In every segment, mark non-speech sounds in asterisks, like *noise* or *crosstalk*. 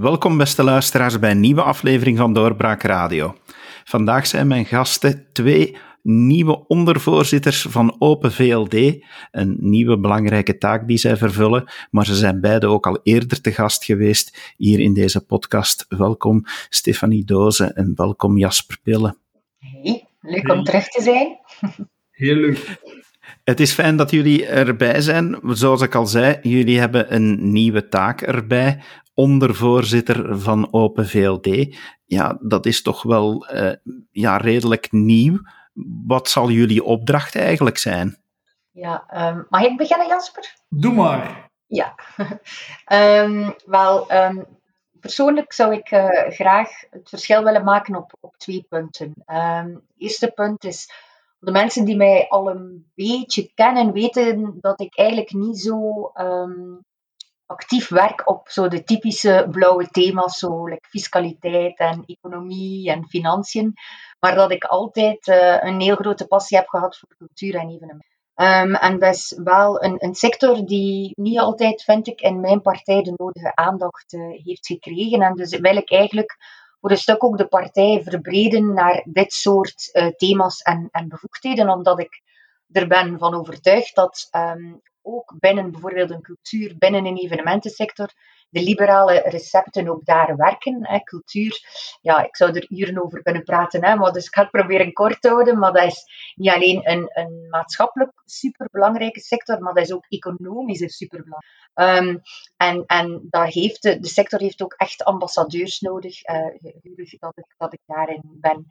Welkom beste luisteraars bij een nieuwe aflevering van Doorbraak Radio. Vandaag zijn mijn gasten twee nieuwe ondervoorzitters van Open VLD. Een nieuwe belangrijke taak die zij vervullen, maar ze zijn beide ook al eerder te gast geweest hier in deze podcast. Welkom Stefanie Doze en welkom Jasper Pille. Hey, leuk om terug te zijn. Heel leuk. Het is fijn dat jullie erbij zijn. Zoals ik al zei, jullie hebben een nieuwe taak erbij. Ondervoorzitter van Open VLD. Ja, dat is toch wel uh, ja, redelijk nieuw. Wat zal jullie opdracht eigenlijk zijn? Ja, um, mag ik beginnen, Jasper? Doe maar. Ja, um, *laughs* wel, um, persoonlijk zou ik uh, graag het verschil willen maken op, op twee punten. het eerste punt is de mensen die mij al een beetje kennen, weten dat ik eigenlijk niet zo um, actief werk op zo de typische blauwe thema's, zo like fiscaliteit en economie en financiën, maar dat ik altijd uh, een heel grote passie heb gehad voor cultuur en evenementen. Um, en dat is wel een, een, sector die niet altijd, vind ik, in mijn partij de nodige aandacht uh, heeft gekregen. En dus wil ik eigenlijk voor een stuk ook de partij verbreden naar dit soort uh, thema's en, en, bevoegdheden, omdat ik er ben van overtuigd dat um, ook binnen bijvoorbeeld een cultuur, binnen een evenementensector, de liberale recepten ook daar werken. Hè. Cultuur, ja, ik zou er uren over kunnen praten, hè, maar dus ik ga het proberen kort te houden. Maar dat is niet alleen een, een maatschappelijk superbelangrijke sector, maar dat is ook economisch superbelangrijk. Um, en, en daar heeft de, sector heeft ook echt ambassadeurs nodig, uh, dat, ik, dat ik daarin ben.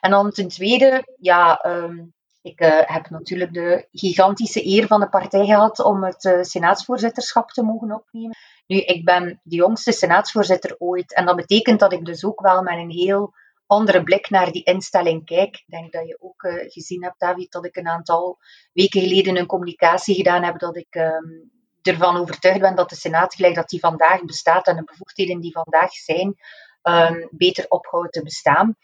En dan ten tweede, ja, um, ik uh, heb natuurlijk de gigantische eer van de partij gehad om het uh, senaatsvoorzitterschap te mogen opnemen. Nu, ik ben de jongste senaatsvoorzitter ooit. En dat betekent dat ik dus ook wel met een heel andere blik naar die instelling kijk. Ik denk dat je ook uh, gezien hebt, David, dat ik een aantal weken geleden een communicatie gedaan heb dat ik um, ervan overtuigd ben dat de Senaat, gelijk dat die vandaag bestaat en de bevoegdheden die vandaag zijn, um, beter ophoudt te bestaan.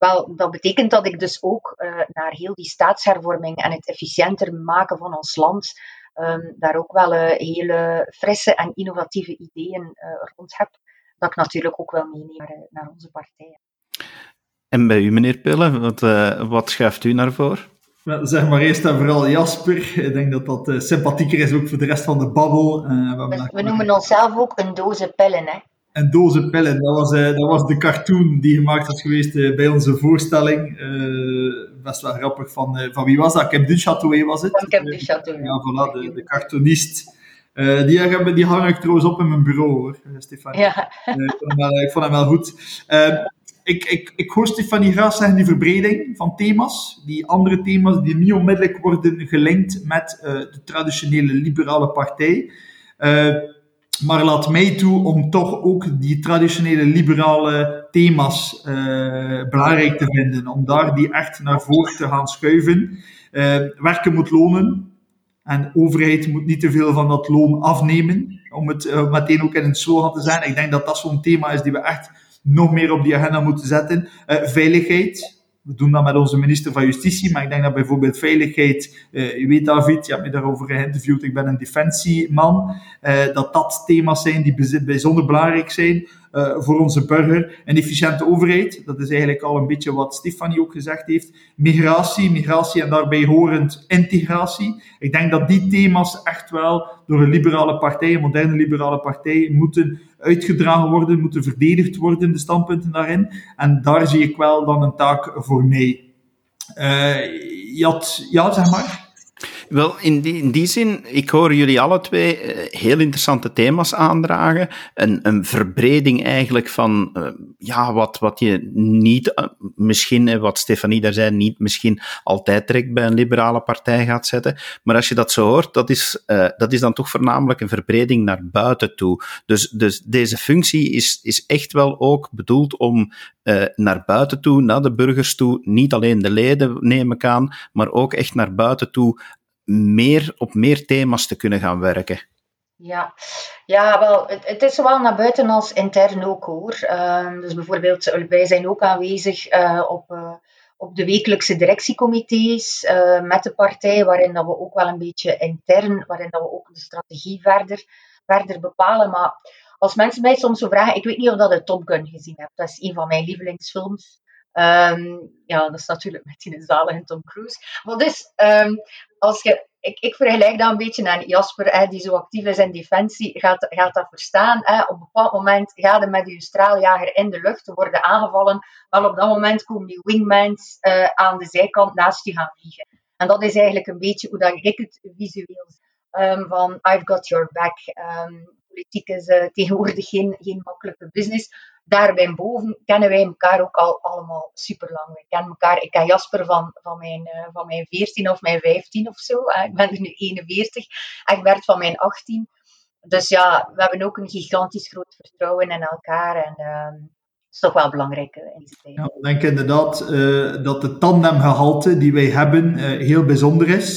Wel, dat betekent dat ik dus ook uh, naar heel die staatshervorming en het efficiënter maken van ons land um, daar ook wel uh, hele frisse en innovatieve ideeën uh, rond heb, dat ik natuurlijk ook wel meeneem naar, naar onze partij. En bij u, meneer Pille, wat, wat schuift u naar voren? Zeg maar eerst en vooral Jasper. Ik denk dat dat sympathieker is ook voor de rest van de babbel. We, we noemen onszelf ook een doze pillen, hè? Een doze pillen, dat was, uh, dat was de cartoon die gemaakt was geweest bij onze voorstelling. best wel grappig. Van, van wie was dat? Kim Duchâteau was het? Van Kim Duchâteau. ja, voilà, de, de cartoonist. die, hebben, die hang ik trouwens op in mijn bureau, hoor, Stefan. Ja. ik, vond hem wel, ik vond hem wel goed ik, ik, ik hoor Stefanie graag zeggen die verbreding van thema's, die andere thema's die niet onmiddellijk worden gelinkt met uh, de traditionele liberale partij. Maar laat mij toe om toch ook die traditionele liberale thema's uh, belangrijk te vinden, om daar die echt naar voren te gaan schuiven. werken moet lonen en de overheid moet niet te veel van dat loon afnemen, om het meteen ook in een slogan te zijn. Ik denk dat dat zo'n thema is die we echt nog meer op die agenda moeten zetten. Veiligheid. We doen dat met onze minister van Justitie, maar ik denk dat bijvoorbeeld veiligheid, je weet David, je hebt me daarover geïnterviewd, ik ben een defensieman, uh, dat dat thema's zijn die bijzonder belangrijk zijn uh, voor onze burger. Een efficiënte overheid, dat is eigenlijk al een beetje wat Stefanie ook gezegd heeft. Migratie, migratie en daarbij horend integratie. Ik denk dat die thema's echt wel door een liberale partij, een moderne liberale partij, moeten uitgedragen worden, moeten verdedigd worden, de standpunten daarin. En daar zie ik wel dan een taak voor mij. Uh, ja, zeg maar. Wel, in die, in die zin, ik hoor jullie alle twee eh, heel interessante thema's aandragen. Een, een verbreding eigenlijk van uh, ja, wat, wat je niet, uh, misschien, wat Stefanie daar zei, niet misschien altijd direct bij een liberale partij gaat zetten. Maar als je dat zo hoort, dat is, dat is dan toch voornamelijk een verbreding naar buiten toe. Dus, dus deze functie is, is echt wel ook bedoeld om naar buiten toe, naar de burgers toe, niet alleen de leden neem ik aan, maar ook echt naar buiten toe meer op meer thema's te kunnen gaan werken? Ja, ja wel, het, het is zowel naar buiten als intern ook hoor. Uh, dus bijvoorbeeld, wij zijn ook aanwezig uh, op, uh, op de wekelijkse directiecomité's uh, met de partij, waarin dat we ook wel een beetje intern, waarin dat we ook de strategie verder, verder bepalen. Maar als mensen mij soms zo vragen, ik weet niet of dat je Top Gun gezien hebt. Dat is een van mijn lievelingsfilms. Ehm, ja, dat is natuurlijk met die zalige Tom Cruise. Maar dus, um, als je, ik, ik vergelijk dat een beetje aan Jasper, hè, die zo actief is in defensie, gaat, gaat dat verstaan. Hè. Op een bepaald moment gaat je met je straaljager in de lucht worden aangevallen. Maar op dat moment komen die wingmans uh, aan de zijkant naast je gaan vliegen. En dat is eigenlijk een beetje hoe dat ik het visueel um, van I've got your back. politiek is uh, tegenwoordig geen, geen makkelijke business daarbij boven kennen wij elkaar ook al allemaal super lang. We kennen elkaar. Ik ken Jasper van, van, mijn, uh, van mijn 14 of mijn 15 of zo. Ik ben er nu 41. En Bert van mijn 18. Dus ja, we hebben ook een gigantisch groot vertrouwen in elkaar. En uh, is toch wel belangrijk in deze tijd. Ja, ik denk inderdaad uh, dat de tandemgehalte die wij hebben heel bijzonder is.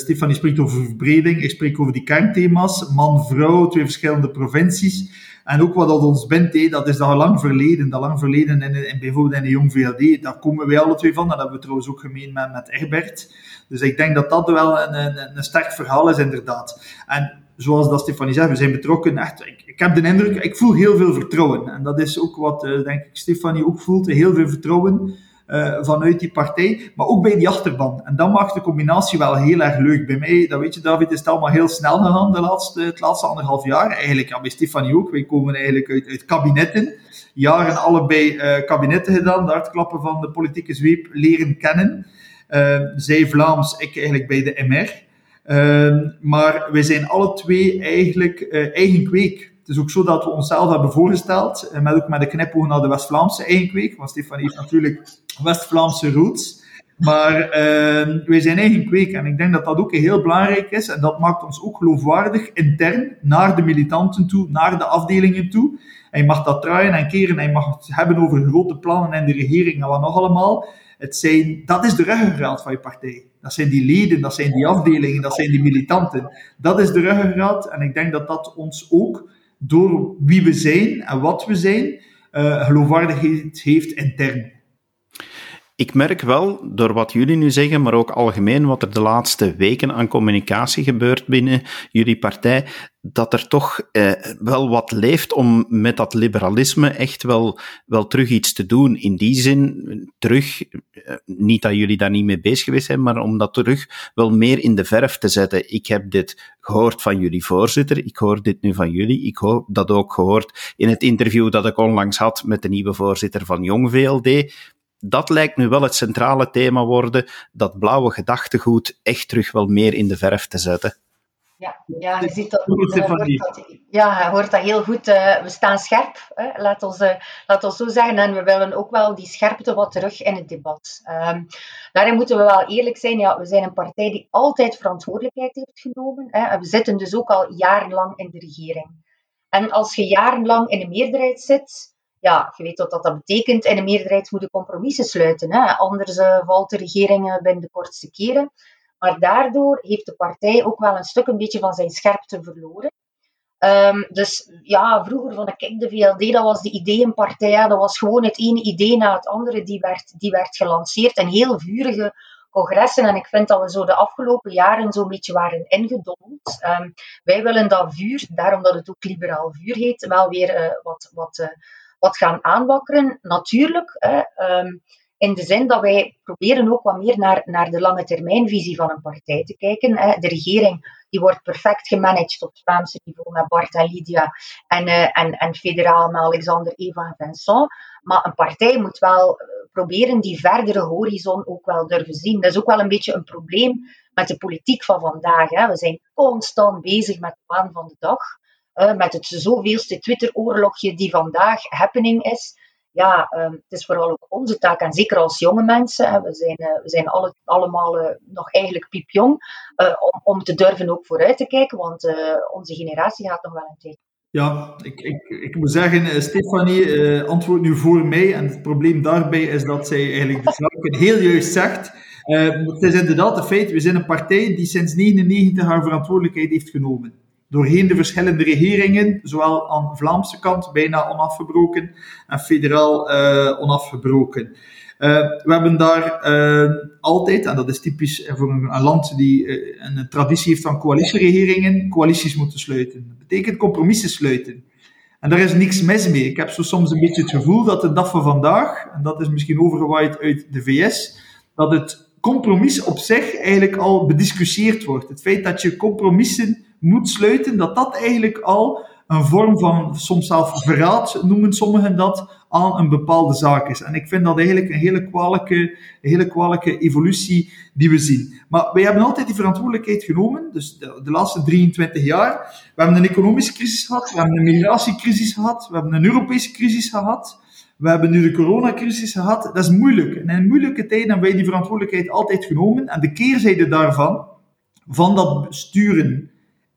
Stefanie spreekt over verbreding, ik spreek over die kernthema's. Man, vrouw, twee verschillende provincies. En ook wat dat ons bindt, dat is al lang verleden. Dat lang verleden in, in, bijvoorbeeld in de Jong VLD. Daar komen wij alle twee van. Dat hebben we trouwens ook gemeen met, met Egbert. Dus ik denk dat dat wel een, een, een sterk verhaal is, inderdaad. En zoals dat Stefanie zegt, we zijn betrokken. Echt, ik, ik, heb de indruk, ik voel heel veel vertrouwen. En dat is ook wat, uh, denk ik, Stefanie ook voelt. Heel veel vertrouwen uh, vanuit die partij, maar ook bij die achterban. En dat maakt de combinatie wel heel erg leuk. Bij mij, dat weet je David, is het allemaal heel snel gegaan de het laatste anderhalf jaar. Eigenlijk, ja, bij Stefanie ook. Wij komen eigenlijk uit, uit kabinetten. Jaren allebei uh, kabinetten gedaan, de hartklappen van de politieke zweep leren kennen. Uh, zij Vlaams, ik eigenlijk bij de MR. Maar wij zijn alle twee eigenlijk eigen kweek is ook zo dat we onszelf hebben voorgesteld, met ook met de knipoog naar de West-Vlaamse eigenkweek, want Stefan heeft natuurlijk West-Vlaamse roots. Maar uh, wij zijn eigen kweek en ik denk dat dat ook heel belangrijk is en dat maakt ons ook geloofwaardig intern naar de militanten toe, naar de afdelingen toe. En je mag dat draaien en keren en je mag het hebben over grote plannen en de regering en wat nog allemaal. Het zijn, dat is de ruggengraat van je partij. Dat zijn die leden, dat zijn die afdelingen, dat zijn die militanten. Dat is de ruggengraat en ik denk dat dat ons ook door wie we zijn en wat we zijn, uh, geloofwaardigheid heeft intern. Ik merk wel, door wat jullie nu zeggen, maar ook algemeen wat er de laatste weken aan communicatie gebeurt binnen jullie partij, dat er toch eh, wel wat leeft om met dat liberalisme echt wel, wel terug iets te doen. In die zin, terug, eh, niet dat jullie daar niet mee bezig geweest zijn, maar om dat terug wel meer in de verf te zetten. Ik heb dit gehoord van jullie voorzitter, ik hoor dit nu van jullie, ik hoor dat ook gehoord in het interview dat ik onlangs had met de nieuwe voorzitter van Jong VLD dat lijkt nu wel het centrale thema worden, dat blauwe gedachtegoed echt terug wel meer in de verf te zetten. Ja, ja je ziet dat, je hoort dat, ja, je hoort dat heel goed. Uh, we staan scherp, hè. Laat, ons, uh, laat ons zo zeggen. En we willen ook wel die scherpte wat terug in het debat. Um, daarin moeten we wel eerlijk zijn. Ja, we zijn een partij die altijd verantwoordelijkheid heeft genomen. Hè. We zitten dus ook al jarenlang in de regering. En als je jarenlang in de meerderheid zit, ja, je weet wat dat, dat betekent. In een meerderheid moeten compromissen sluiten. Hè. Anders uh, valt de regering binnen de kortste keren. Maar daardoor heeft de partij ook wel een stuk een beetje van zijn scherpte verloren. Um, dus ja, vroeger vond ik de VLD, dat was de ideeënpartij. Ja, dat was gewoon het ene idee na het andere die werd, die werd gelanceerd. En heel vurige congressen. En ik vind dat we zo de afgelopen jaren zo'n beetje waren ingedommeld. Um, wij willen dat vuur, daarom dat het ook liberaal vuur heet, wel weer uh, wat, wat wat gaan aanwakkeren. Natuurlijk, um, in de zin dat wij proberen ook wat meer naar, naar de lange termijnvisie van een partij te kijken. De regering die wordt perfect gemanaged op Vlaamse niveau met Bart en Lydia en, uh, en, en federaal met Alexander, Eva en Vincent. Maar een partij moet wel eh, proberen die verdere horizon ook wel durven zien. Dat is ook wel een beetje een probleem met de politiek van vandaag. Hè. We zijn constant bezig met de waan van de dag met het zoveelste Twitter-oorlogje die vandaag happening is. Ja, um, het is vooral ook onze taak, en zeker als jonge mensen, we zijn, uh, we zijn alle, allemaal uh, nog eigenlijk piepjong, om, om te durven ook vooruit te kijken, want onze generatie gaat nog wel een tijd. Ja, ik, ik, ik moet zeggen, Stefanie antwoordt nu voor mij. En het probleem daarbij is dat zij eigenlijk de zaken heel juist zegt. het is inderdaad een feit, we zijn een partij die sinds 1999 haar verantwoordelijkheid heeft genomen doorheen de verschillende regeringen, zowel aan de Vlaamse kant bijna onafgebroken en federaal uh, onafgebroken. Uh, we hebben daar uh, altijd, en dat is typisch voor een, een land die een traditie heeft van coalitieregeringen, coalities moeten sluiten. Dat betekent compromissen sluiten. En daar is niks mis mee. Ik heb zo soms een beetje het gevoel dat de dag van vandaag, en dat is misschien overgewaaid uit de VS, dat het compromis op zich eigenlijk al bediscussieerd wordt. Het feit dat je compromissen moet sluiten, dat dat eigenlijk al een vorm van, soms zelf verraad noemen sommigen dat, aan een bepaalde zaak is. En ik vind dat eigenlijk een hele kwalijke, hele kwalijke evolutie die we zien. Maar wij hebben altijd die verantwoordelijkheid genomen, dus de, de, laatste 23 jaar. We hebben een economische crisis gehad, we hebben een migratiecrisis gehad, we hebben een Europese crisis gehad. We hebben nu de coronacrisis gehad. Dat is moeilijk. En in moeilijke tijden hebben wij die verantwoordelijkheid altijd genomen. En de keerzijde daarvan, van dat sturen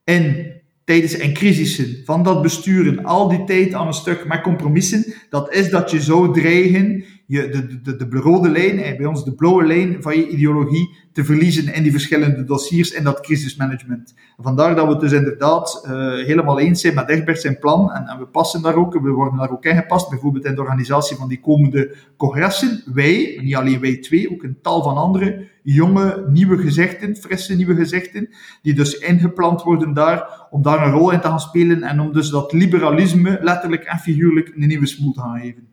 in tijdens een crisissen, van dat besturen, al die tijd aan een stuk met compromissen, dat is dat je zou dreigen je, de, de, de, de rode lijn, bij ons de blauwe lijn van je ideologie te verliezen in die verschillende dossiers in dat crisismanagement. Vandaar dat we het dus inderdaad uh, helemaal eens zijn met Egbert zijn plan en, en, we passen daar ook, we worden daar ook ingepast, bijvoorbeeld in de organisatie van die komende congressen. Wij, niet alleen wij twee, ook een tal van andere jonge, nieuwe gezichten, frisse nieuwe gezichten, die dus ingeplant worden daar, om daar een rol in te gaan spelen en om dus dat liberalisme letterlijk en figuurlijk een nieuwe smoel te gaan geven.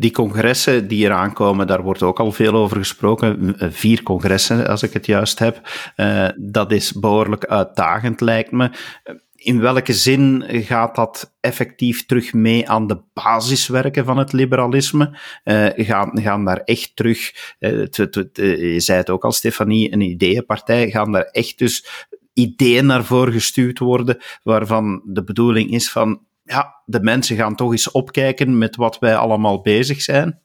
Die congressen die eraan komen, daar wordt ook al veel over gesproken. Vier congressen, als ik het juist heb. Uh, dat is behoorlijk uitdagend, lijkt me. In welke zin gaat dat effectief terug mee aan de basiswerken van het liberalisme? Uh, gaan, gaan daar echt terug, je zei het ook al, Stefanie, een ideeënpartij, gaan daar echt dus ideeën naar voren gestuurd worden, waarvan de bedoeling is van ja, de mensen gaan toch eens opkijken met wat wij allemaal bezig zijn.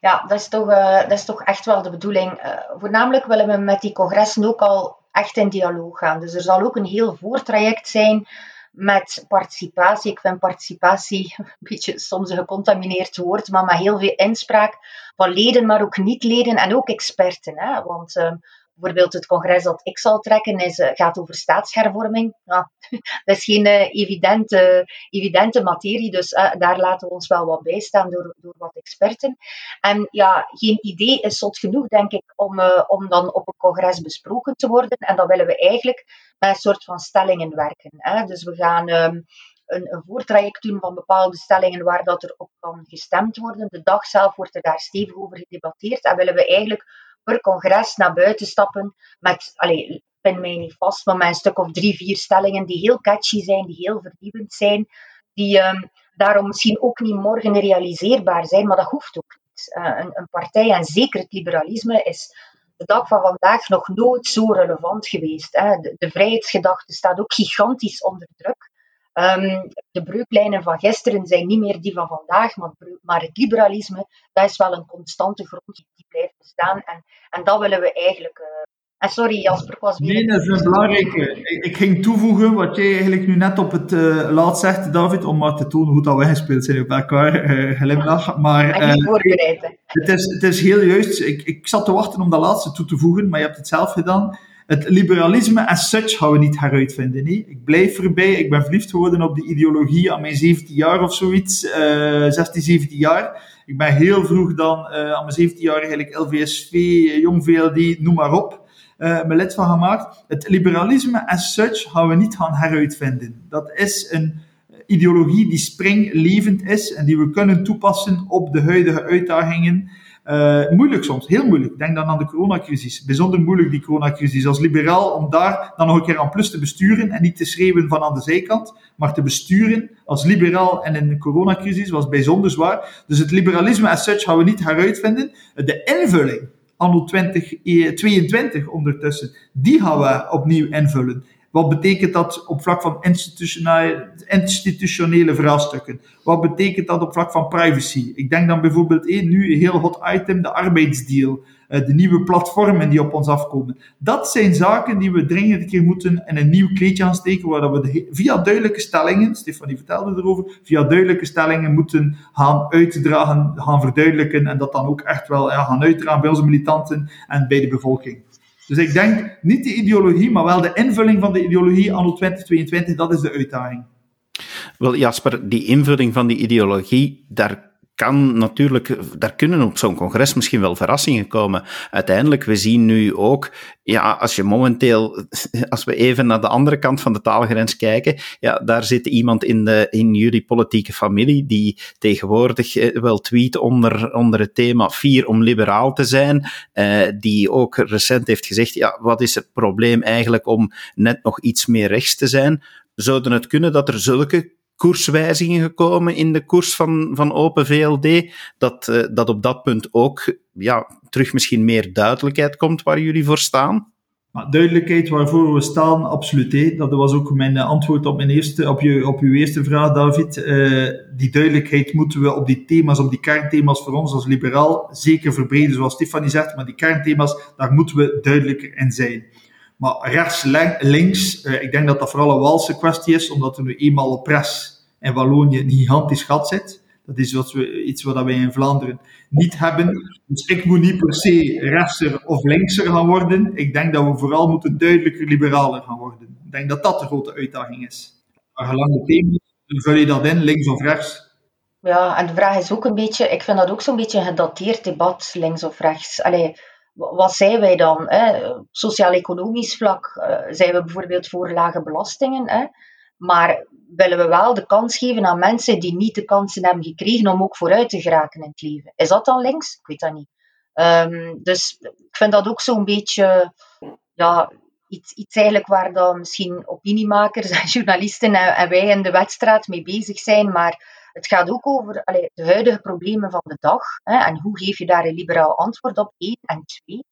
Ja, dat is toch, uh, dat is toch echt wel de bedoeling. Uh, voornamelijk willen we met die congressen ook al echt in dialoog gaan. Dus er zal ook een heel voortraject zijn met participatie. Ik vind participatie *laughs* een beetje soms een gecontamineerd woord, maar met heel veel inspraak van leden, maar ook niet-leden en ook experten. Hè? Want uh, bijvoorbeeld het congres dat ik zal trekken is, uh, gaat over staatshervorming. Ja, *laughs* dat is geen uh, evidente, evidente materie, dus uh, daar laten we ons wel wat bij staan door, door wat experten. En ja, geen idee is zot genoeg, denk ik, om, om dan op een congres besproken te worden. En dan willen we eigenlijk met een soort van stellingen werken. Hè. Dus we gaan um, een, een voortraject doen van bepaalde stellingen waar dat er op kan gestemd worden. De dag zelf wordt er daar stevig over gedebatteerd. En willen we eigenlijk per congres naar buiten stappen met, allez, pin mij niet vast, maar met een stuk of drie, vier stellingen die heel catchy zijn, die heel vernieuwend zijn, die um, daarom misschien ook niet morgen realiseerbaar zijn, maar dat hoeft ook niet. Uh, een, een partij, en zeker het liberalisme, is de dag van vandaag nog nooit zo relevant geweest. Hè. De, de, vrijheidsgedachte staat ook gigantisch onder druk. Um, de breuklijnen van gisteren zijn niet meer die van vandaag, maar, maar het liberalisme, dat is wel een constante grond die blijft bestaan. En, en dat willen we eigenlijk. Uh, en sorry Jasper, ik was weer... Nee, dat is een belangrijke. Ik, ik, ging toevoegen wat jij eigenlijk nu net op het uh, laat zegt, David, om maar te tonen hoe dat wij gespeeld zijn op elkaar, uh, glimlach. Maar uh, het, is, het is heel juist. Ik, ik zat te wachten om dat laatste toe te voegen, maar je hebt het zelf gedaan het liberalisme as such gaan we niet heruitvinden. Nee. Ik blijf erbij. Ik ben verliefd geworden op die ideologie aan mijn 17 jaar of zoiets. Uh, 16, 17 jaar. Ik ben heel vroeg dan uh, aan mijn 17 jaar eigenlijk LVSV, Jong VLD, noem maar op. Uh, mijn lid van gemaakt. Het liberalisme as such gaan we niet gaan heruitvinden. Dat is een ideologie die springlevend is en die we kunnen toepassen op de huidige uitdagingen. Uh, moeilijk soms, heel moeilijk. Denk dan aan de coronacrisis. Bijzonder moeilijk die coronacrisis. Als liberaal om daar dan nog een keer aan plus te besturen en niet te schreeuwen van aan de zijkant, maar te besturen als liberaal en in de coronacrisis was bijzonder zwaar. Dus het liberalisme as such gaan we niet heruitvinden. De invulling anno 2022 ondertussen, die gaan we opnieuw invullen. Wat betekent dat op vlak van institutionele, vraagstukken? Wat betekent dat op vlak van privacy? Ik denk dan bijvoorbeeld één nu een heel hot item, de arbeidsdeal. Uh, de nieuwe platformen die op ons afkomen. Dat zijn zaken die we dringend een keer moeten in een nieuw kleedje aan steken, waar we via duidelijke stellingen, Stefanie vertelde erover, via duidelijke stellingen moeten gaan uitdragen, gaan verduidelijken en dat dan ook echt wel gaan uitdragen bij onze militanten en bij de bevolking. Dus ik denk niet de ideologie, maar wel de invulling van de ideologie anno 2022, dat is de uitdaging. Wel, Jasper, die invulling van die ideologie, daar kan natuurlijk, daar kunnen op zo'n congres misschien wel verrassingen komen. Uiteindelijk, we zien nu ook, ja, als je momenteel, *laughs* als we even naar de andere kant van de taalgrens kijken, ja, daar zit iemand in, de, in jullie politieke familie die tegenwoordig eh, wel tweet onder, onder het thema vier om liberaal te zijn, eh, die ook recent heeft gezegd, ja, wat is het probleem eigenlijk om net nog iets meer rechts te zijn? Zouden het kunnen dat er zulke koerswijzigingen gekomen in de koers van, van Open VLD, dat, uh, dat op dat punt ook ja, terug misschien meer duidelijkheid komt waar jullie voor staan? Duidelijkheid waarvoor we staan, absoluut. Hé. Dat was ook mijn antwoord op, mijn eerste, op, je, op uw eerste vraag, David. Uh, die duidelijkheid moeten we op die thema's, op die kernthema's voor ons als liberaal, zeker verbreden, zoals Stefanie zegt. Maar die kernthema's, daar moeten we duidelijker in zijn. Maar rechts, links, uh, ik denk dat dat vooral een Walse kwestie is, omdat er nu eenmaal op pres in Wallonië een gigantisch gat zit. Dat is wat we, iets wat wij in Vlaanderen niet hebben. Dus ik moet niet per se rechtser of linkser gaan worden. Ik denk dat we vooral moeten duidelijker liberaler gaan worden. Ik denk dat dat de grote uitdaging is. Maar gelang de thema's, vul je dat in, links of rechts? Ja, en de vraag is ook een beetje, ik vind dat ook zo'n beetje een gedateerd debat, links of rechts. Allee, wat zijn wij dan? Sociaal-economisch vlak uh, zijn we bijvoorbeeld voor lage belastingen. Hè? Maar willen we wel de kans geven aan mensen die niet de kansen hebben gekregen om ook vooruit te geraken in het leven? Is dat dan links? Ik weet dat niet. Um, dus ik vind dat ook zo'n beetje ja, iets, iets eigenlijk waar dan misschien opiniemakers *laughs* en journalisten en, en, wij in de wedstrijd mee bezig zijn. Maar het gaat ook over de huidige problemen van de dag. Hè, en hoe geef je daar een liberaal antwoord op? Eén en twee.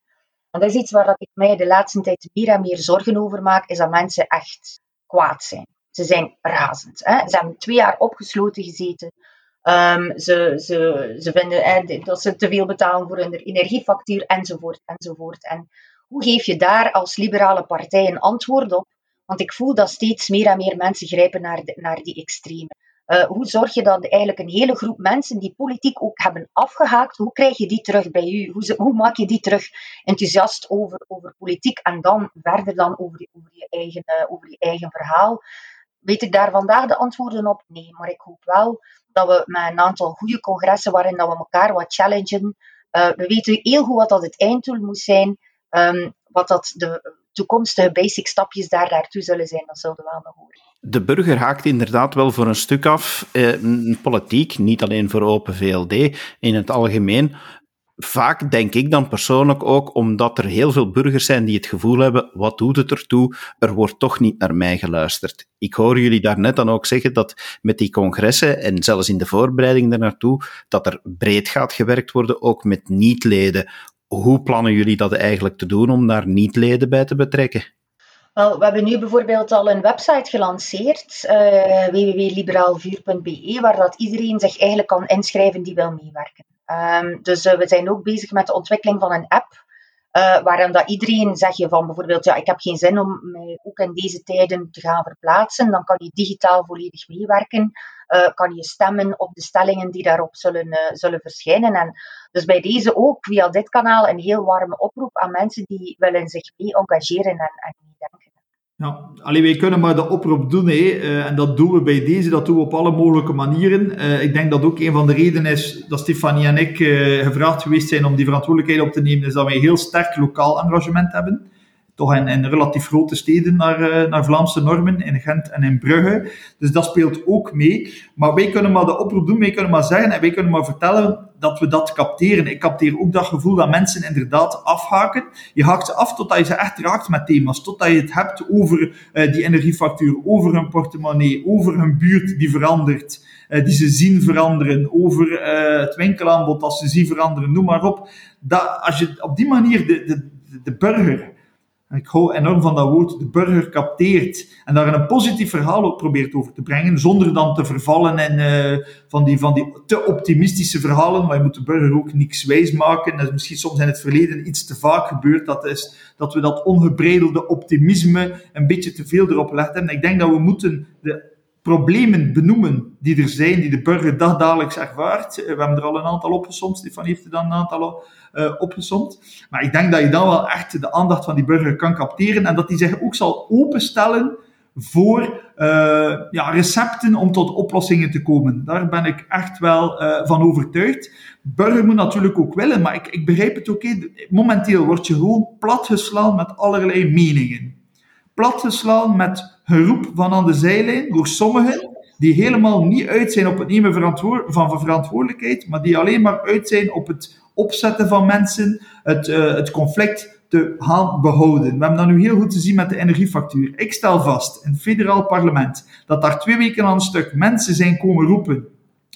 En dat is iets waar ik mij de laatste tijd meer en meer zorgen over maak, is dat mensen echt kwaad zijn. Ze zijn razend. Hè. Ze hebben twee jaar opgesloten gezeten. Um, ze, ze, ze vinden dat ze te veel betalen voor hun energiefactuur, enzovoort, enzovoort. En hoe geef je daar als liberale partij een antwoord op? Want ik voel dat steeds meer en meer mensen grijpen naar, naar die extreme. Uh, hoe zorg je dat eigenlijk een hele groep mensen die politiek ook hebben afgehaakt, hoe krijg je die terug bij u? Hoe, hoe maak je die terug enthousiast over, over politiek en dan verder dan over, over, je, eigen, uh, over je eigen verhaal? Weet ik daar vandaag de antwoorden op? Nee, maar ik hoop wel dat we met een aantal goede congressen waarin dat we elkaar wat challengen. Uh, we weten heel goed wat dat het einddoel moet zijn. Um, wat dat de toekomstige basic stapjes daar daartoe zullen zijn, dat zullen we wel nog horen. De burger haakt inderdaad wel voor een stuk af. Eh, politiek, niet alleen voor Open VLD, in het algemeen vaak denk ik dan persoonlijk ook, omdat er heel veel burgers zijn die het gevoel hebben, wat doet het ertoe? Er wordt toch niet naar mij geluisterd. Ik hoor jullie daarnet dan ook zeggen dat met die congressen en zelfs in de voorbereiding daarnaartoe, dat er breed gaat gewerkt worden, ook met niet-leden. Hoe plannen jullie dat eigenlijk te doen om daar niet-leden bij te betrekken? Wel, we hebben nu bijvoorbeeld al een website gelanceerd, uh, www.liberaalvuur.be, waar dat iedereen zich eigenlijk kan inschrijven die wil meewerken. Um, dus uh, we zijn ook bezig met de ontwikkeling van een app. Uh, waarin dat iedereen zeg je van bijvoorbeeld, ja, ik heb geen zin om mij ook in deze tijden te gaan verplaatsen. Dan kan je digitaal volledig meewerken. Uh, kan je stemmen op de stellingen die daarop zullen, uh, zullen verschijnen. En dus bij deze ook via dit kanaal een heel warme oproep aan mensen die willen zich mee engageren en, en meedenken. Ja, alleen wij kunnen maar de oproep doen. Uh, en dat doen we bij deze, dat doen we op alle mogelijke manieren. Uh, ik denk dat ook een van de redenen is dat Stefanie en ik uh, gevraagd geweest zijn om die verantwoordelijkheid op te nemen, is dat wij heel sterk lokaal engagement hebben toch in, in relatief grote steden naar, uh, naar Vlaamse normen, in Gent en in Brugge. Dus dat speelt ook mee. Maar wij kunnen maar de oproep doen, wij kunnen maar zeggen en wij kunnen maar vertellen dat we dat capteren. Ik capteer ook dat gevoel dat mensen inderdaad afhaken. Je haakt ze af totdat je ze echt raakt met thema's. Totdat je het hebt over uh, die energiefactuur, over hun portemonnee, over hun buurt die verandert. Uh, die ze zien veranderen, over uh, het winkelaanbod dat ze zien veranderen, noem maar op. Dat, als je op die manier de, de, de burger ik hou enorm van dat woord, de burger capteert. En daar een positief verhaal op probeert over te brengen, zonder dan te vervallen in uh, van, die, van die te optimistische verhalen. Maar je moet de burger ook niks wijs maken. Dat is misschien soms in het verleden iets te vaak gebeurd. Dat, is, dat we dat ongebreidelde optimisme een beetje te veel erop leggen. En ik denk dat we moeten de problemen benoemen die er zijn, die de burger dagdagelijks ervaart. We hebben er al een aantal opgesomd. Stefan heeft er dan een aantal uh, opgesomd. Maar ik denk dat je dan wel echt de aandacht van die burger kan capteren en dat die zich ook zal openstellen voor uh, ja, recepten om tot oplossingen te komen. Daar ben ik echt wel van overtuigd. Burger moet natuurlijk ook willen, maar ik, ik begrijp het ook. Momenteel word je gewoon platgeslaan met allerlei meningen. Platgeslaan met geroep van aan de zijlijn door sommigen die helemaal niet uit zijn op het nemen van verantwoordelijkheid, maar die alleen maar uit zijn op het opzetten van mensen, het, uh, het conflict te gaan behouden. We hebben dat nu heel goed te zien met de energiefactuur. Ik stel vast in het federaal parlement dat daar twee weken aan een stuk mensen zijn komen roepen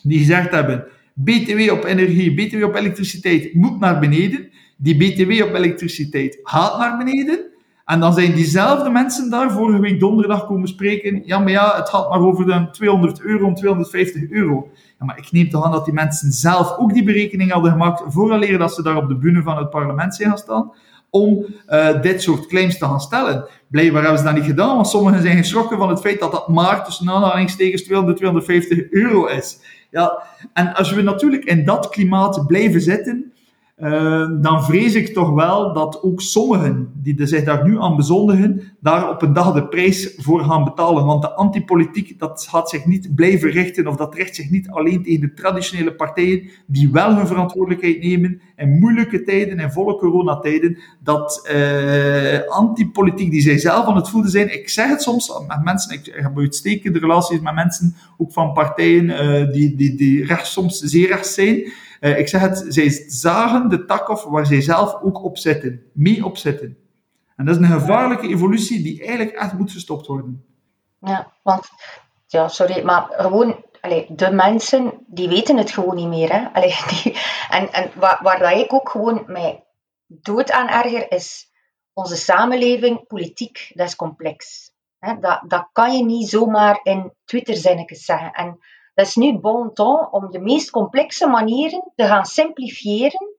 die gezegd hebben BTW op energie, BTW op elektriciteit moet naar beneden. Die BTW op elektriciteit gaat naar beneden. En dan zijn diezelfde mensen daar vorige week donderdag komen spreken. Ja, maar ja, het gaat maar over de 200 euro om 250 euro. Ja, maar ik neem toch aan dat die mensen zelf ook die berekening hadden gemaakt vooraleer dat ze daar op de bühne van het parlement zijn gaan staan om uh, dit soort claims te gaan stellen. Blijkbaar hebben ze dat niet gedaan, want sommigen zijn geschrokken van het feit dat dat maar tussen aanhalingstekens 200, 250 euro is. Ja, en als we natuurlijk in dat klimaat blijven zitten, dan vrees ik toch wel dat ook sommigen die zich daar nu aan bezondigen, daar op een dag de prijs voor gaan betalen. Want de antipolitiek, dat gaat zich niet blijven richten, of dat richt zich niet alleen tegen de traditionele partijen, die wel hun verantwoordelijkheid nemen in moeilijke tijden, in volle coronatijden. Dat uh, antipolitiek die zij zelf aan het voelen zijn, ik zeg het soms met mensen, ik heb uitstekende relaties met mensen, ook van partijen uh, die, die, die rechts, soms zeer rechts zijn. Uh, ik zeg het, zij zagen de tak af waar zij zelf ook op zitten, mee op zitten. En dat is een gevaarlijke evolutie die eigenlijk echt moet gestopt worden. Ja, want, ja, sorry, maar gewoon, allee, de mensen, die weten het gewoon niet meer. Hè? Allee, *laughs* die, en en waar, waar dat ik ook gewoon mij dood aan erger, is onze samenleving, politiek, dat is complex. Dat, dat kan je niet zomaar in Twitter-zinnetjes zeggen. En dat is nu bon ton om de meest complexe manieren te gaan simplifiëren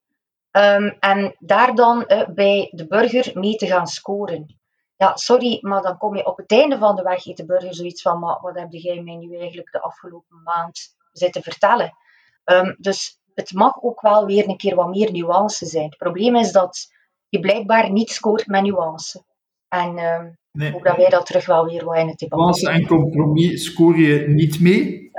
um, en daar dan uh, bij de burger mee te gaan scoren. Ja, sorry, maar dan kom je op het einde van de weg, heeft de burger zoiets van, maar wat heb jij mij nu eigenlijk de afgelopen maand zitten vertellen? Um, dus het mag ook wel weer een keer wat meer nuance zijn. Het probleem is dat je blijkbaar niet scoort met nuance. En uh, nee. ik hoop dat wij dat terug wel weer wat in het debat Nuance en compromis scoor je niet mee.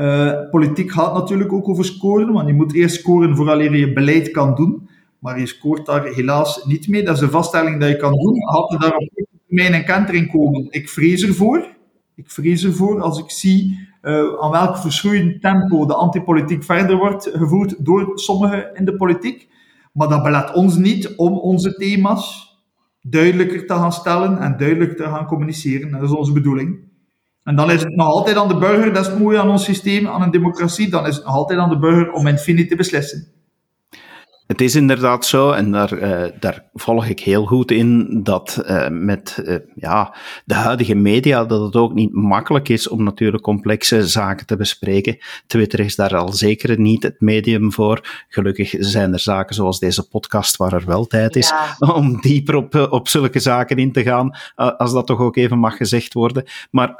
Uh, politiek gaat natuurlijk ook over scoren, want je moet eerst scoren vooraleer je beleid kan doen. Maar je scoort daar helaas niet mee. Dat is een vaststelling dat je kan doen. Had er daar op termijn een kentering komen? Ik vrees ervoor. Ik vrees ervoor als ik zie uh, aan welk verschroeiend tempo de antipolitiek verder wordt gevoerd door sommigen in de politiek. Maar dat belet ons niet om onze thema's duidelijker te gaan stellen en duidelijker te gaan communiceren. Dat is onze bedoeling. En dan is het nog altijd aan de burger, dat is het mooie aan ons systeem, aan een democratie, dan is het nog altijd aan de burger om in te beslissen. Het is inderdaad zo, en daar, uh, daar volg ik heel goed in, dat uh, met uh, ja, de huidige media, dat het ook niet makkelijk is om natuurlijk complexe zaken te bespreken. Twitter is daar al zeker niet het medium voor. Gelukkig zijn er zaken zoals deze podcast waar er wel tijd is ja. *laughs* om dieper op, op zulke zaken in te gaan, als dat toch ook even mag gezegd worden. Maar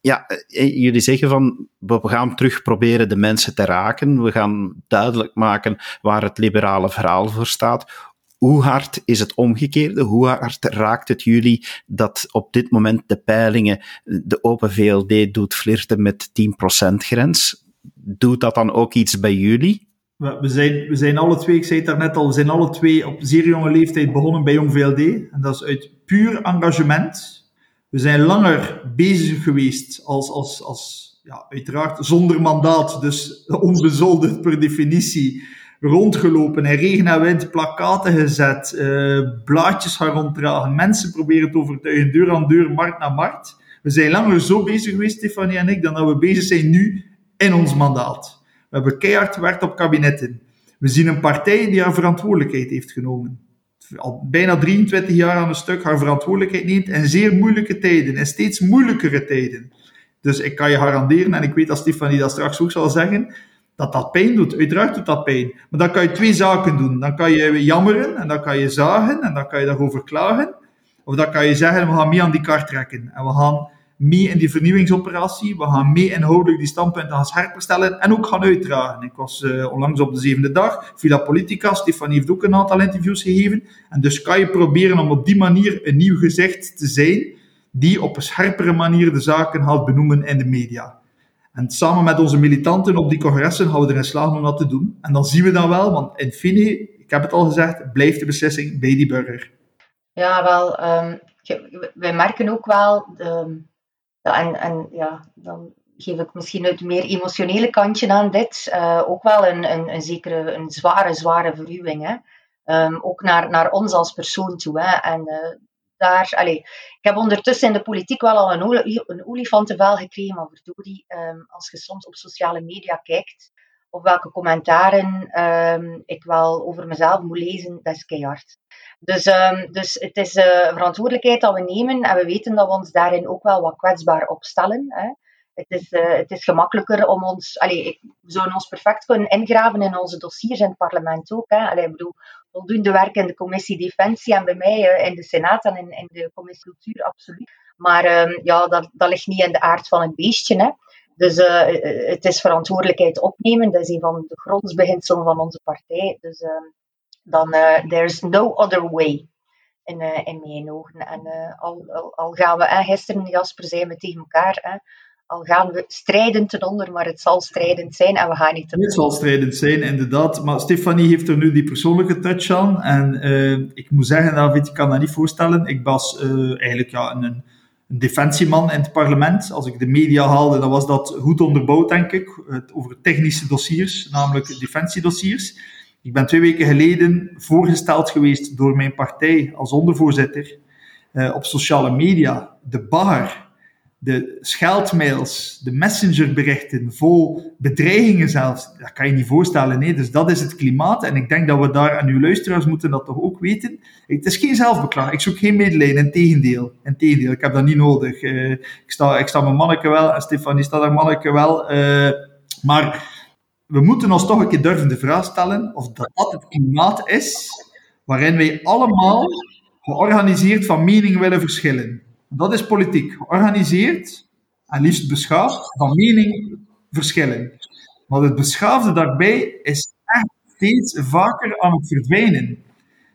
ja, eh, jullie zeggen van we gaan terug proberen de mensen te raken. We gaan duidelijk maken waar het liberale verhaal voor staat. Hoe hard is het omgekeerde? Hoe hard raakt het jullie dat op dit moment de peilingen de Open VLD doet flirten met 10% grens? Doet dat dan ook iets bij jullie? We zijn, we zijn alle twee, ik zei het daarnet al, we zijn alle twee op zeer jonge leeftijd begonnen bij Jong VLD. En dat is uit puur engagement we zijn langer bezig geweest als, als, als ja, uiteraard zonder mandaat, dus onbezoldigd per definitie, rondgelopen en regen en wind, plakaten gezet, uh, blaadjes gaan ronddragen, mensen proberen te overtuigen, deur aan deur, markt naar markt. We zijn langer zo bezig geweest, Stefanie en ik, dan dat we bezig zijn nu in ons mandaat. We hebben keihard gewerkt op kabinetten. We zien een partij die haar verantwoordelijkheid heeft genomen al bijna 23 jaar aan een stuk haar verantwoordelijkheid neemt in zeer moeilijke tijden, en steeds moeilijkere tijden. Dus ik kan je garanderen, en ik weet dat Stefanie dat straks ook zal zeggen, dat dat pijn doet. Uiteraard doet dat pijn. Maar dan kan je twee zaken doen. Dan kan je jammeren, en dan kan je zagen, en dan kan je daarover klagen. Of dan kan je zeggen, we gaan mee aan die kaart trekken. En we gaan mee in die vernieuwingsoperatie. We gaan mee inhoudelijk die standpunten gaan scherper stellen en ook gaan uitdragen. Ik was uh, onlangs op de zevende dag, Villa Politica, Stefanie heeft ook een aantal interviews gegeven. En dus kan je proberen om op die manier een nieuw gezicht te zijn die op een scherpere manier de zaken gaat benoemen in de media. En samen met onze militanten op die congressen gaan we erin slagen om dat te doen. En dan zien we dan wel, want in fine, ik heb het al gezegd, blijft de beslissing bij die burger. Ja, wel, um, wij merken ook wel, en, en ja, dan geef ik misschien het meer emotionele kantje aan dit, uh, ook wel een, een, een, zekere, een zware, zware verruwing. Hè? Um, ook naar, naar ons als persoon toe. Hè? En uh, daar, allez, ik heb ondertussen in de politiek wel al een, een olifantenvel gekregen, maar verdorie, um, als je soms op sociale media kijkt, of welke commentaren um, ik wel over mezelf moet lezen, dat is keihard. Dus, um, dus het is uh, verantwoordelijkheid dat we nemen en we weten dat we ons daarin ook wel wat kwetsbaar opstellen. Hè. Het, is, uh, het is gemakkelijker om ons, allee, ik, we zouden ons perfect kunnen ingraven in onze dossiers in het parlement ook. Hè. Allee, ik bedoel, voldoende werk in de commissie Defensie en bij mij uh, in de Senaat en in, in, de commissie Cultuur, absoluut. Maar um, ja, dat, dat ligt niet in de aard van het beestje. Hè. Dus het is verantwoordelijkheid opnemen. Dat is een van de grondsbeginselen van onze partij. Dus uh, dan, uh, there's no other way. In, in mijn ogen. En al, al, al, gaan we, gisteren Jasper zei we tegen elkaar, al gaan we strijden ten onder, maar het zal strijdend zijn en we gaan niet Het zal strijdend zijn, inderdaad. Maar Stefanie heeft er nu die persoonlijke touch aan. En ik moet zeggen, David, ik kan dat niet voorstellen. Ik was eigenlijk ja, een een defensieman in het parlement. Als ik de media haalde, dan was dat goed onderbouwd, denk ik, over technische dossiers, namelijk defensiedossiers. Ik ben twee weken geleden voorgesteld geweest door mijn partij als ondervoorzitter uh, op sociale media. De bagger de scheldmails, de messengerberichten, vol bedreigingen zelfs, dat kan je niet voorstellen. Nee. Dus dat is het klimaat. En ik denk dat we daar, en uw luisteraars moeten dat toch ook weten. Het is geen zelfbeklag. Ik zoek geen medelijden. Integendeel. Integendeel. Ik heb dat niet nodig. Uh, ik, sta, ik sta mijn manneke wel, en Stefanie staat haar manneke wel. Uh, maar we moeten ons toch een keer durven de vraag stellen of dat, dat het klimaat is waarin wij allemaal georganiseerd van mening willen verschillen. Dat is politiek. Georganiseerd en liefst beschaafd van mening verschillen. Maar het beschaafde daarbij is echt steeds vaker aan het verdwijnen.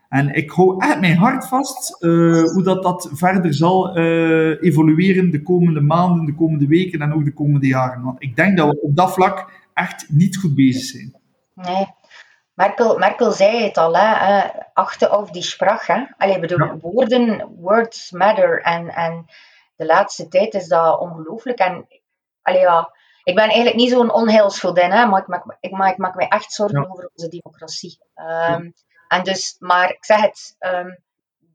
En ik hou echt mijn hart vast uh, hoe dat, dat verder zal uh, evolueren de komende maanden, de komende weken en ook de komende jaren. Want ik denk dat we op dat vlak echt niet goed bezig zijn. Nee, Merkel, Merkel zei het al, hè, achten op die sprach. Hè. Allee, bedoel, ja. woorden, words matter. En, en de laatste tijd is dat ongelooflijk. En allee, ja, ik ben eigenlijk niet zo'n onheilsgodin, hè, maar ik maak, ik, ik maak mij echt zorgen ja. over onze democratie. Um, ja. En dus, maar ik zeg het, um,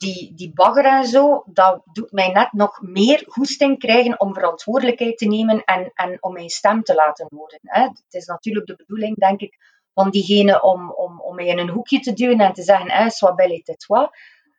die, die bagger en zo, dat doet mij net nog meer goesting krijgen om verantwoordelijkheid te nemen en, en om mijn stem te laten horen. Hè. Het is natuurlijk de bedoeling, denk ik, van diegene om, om, om mij in een hoekje te duwen en te zeggen, eh, soit belle et toi.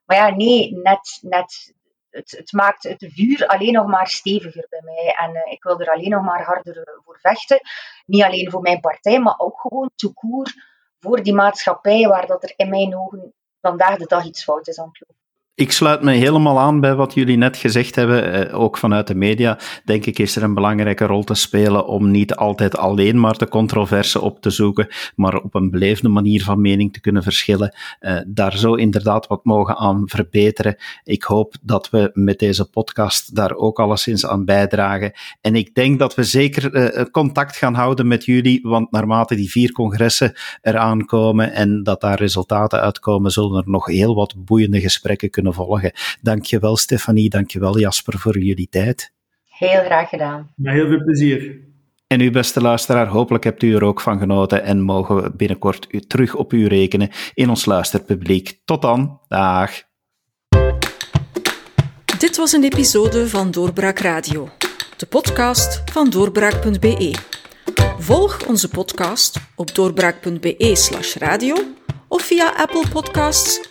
Maar ja, nee, net, net het, het, maakt het vuur alleen nog maar steviger bij mij. En uh, ik wil er alleen nog maar harder voor vechten. Niet alleen voor mijn partij, maar ook gewoon toekoer voor die maatschappij waar dat er in mijn ogen vandaag de dag iets fout is aan het. Ik sluit me helemaal aan bij wat jullie net gezegd hebben, eh, ook vanuit de media. Denk ik is er een belangrijke rol te spelen om niet altijd alleen maar de controverse op te zoeken, maar op een beleefde manier van mening te kunnen verschillen. Uh, daar zo inderdaad wat mogen aan verbeteren. Ik hoop dat we met deze podcast daar ook alleszins aan bijdragen. En ik denk dat we zeker uh, contact gaan houden met jullie, want naarmate die vier congressen eraan komen en dat daar resultaten uitkomen, zullen er nog heel wat boeiende gesprekken kunnen volgen. Dankjewel Stefanie, dankjewel Jasper voor jullie tijd. Heel graag gedaan. Met heel veel plezier. En u beste luisteraar, hopelijk hebt u er ook van genoten en mogen we binnenkort u terug op u rekenen in ons luisterpubliek. Tot dan, dag. Dit was een episode van Doorbraak Radio, de podcast van doorbraak.be. Volg onze podcast op doorbraak.be/radio of via Apple Podcasts,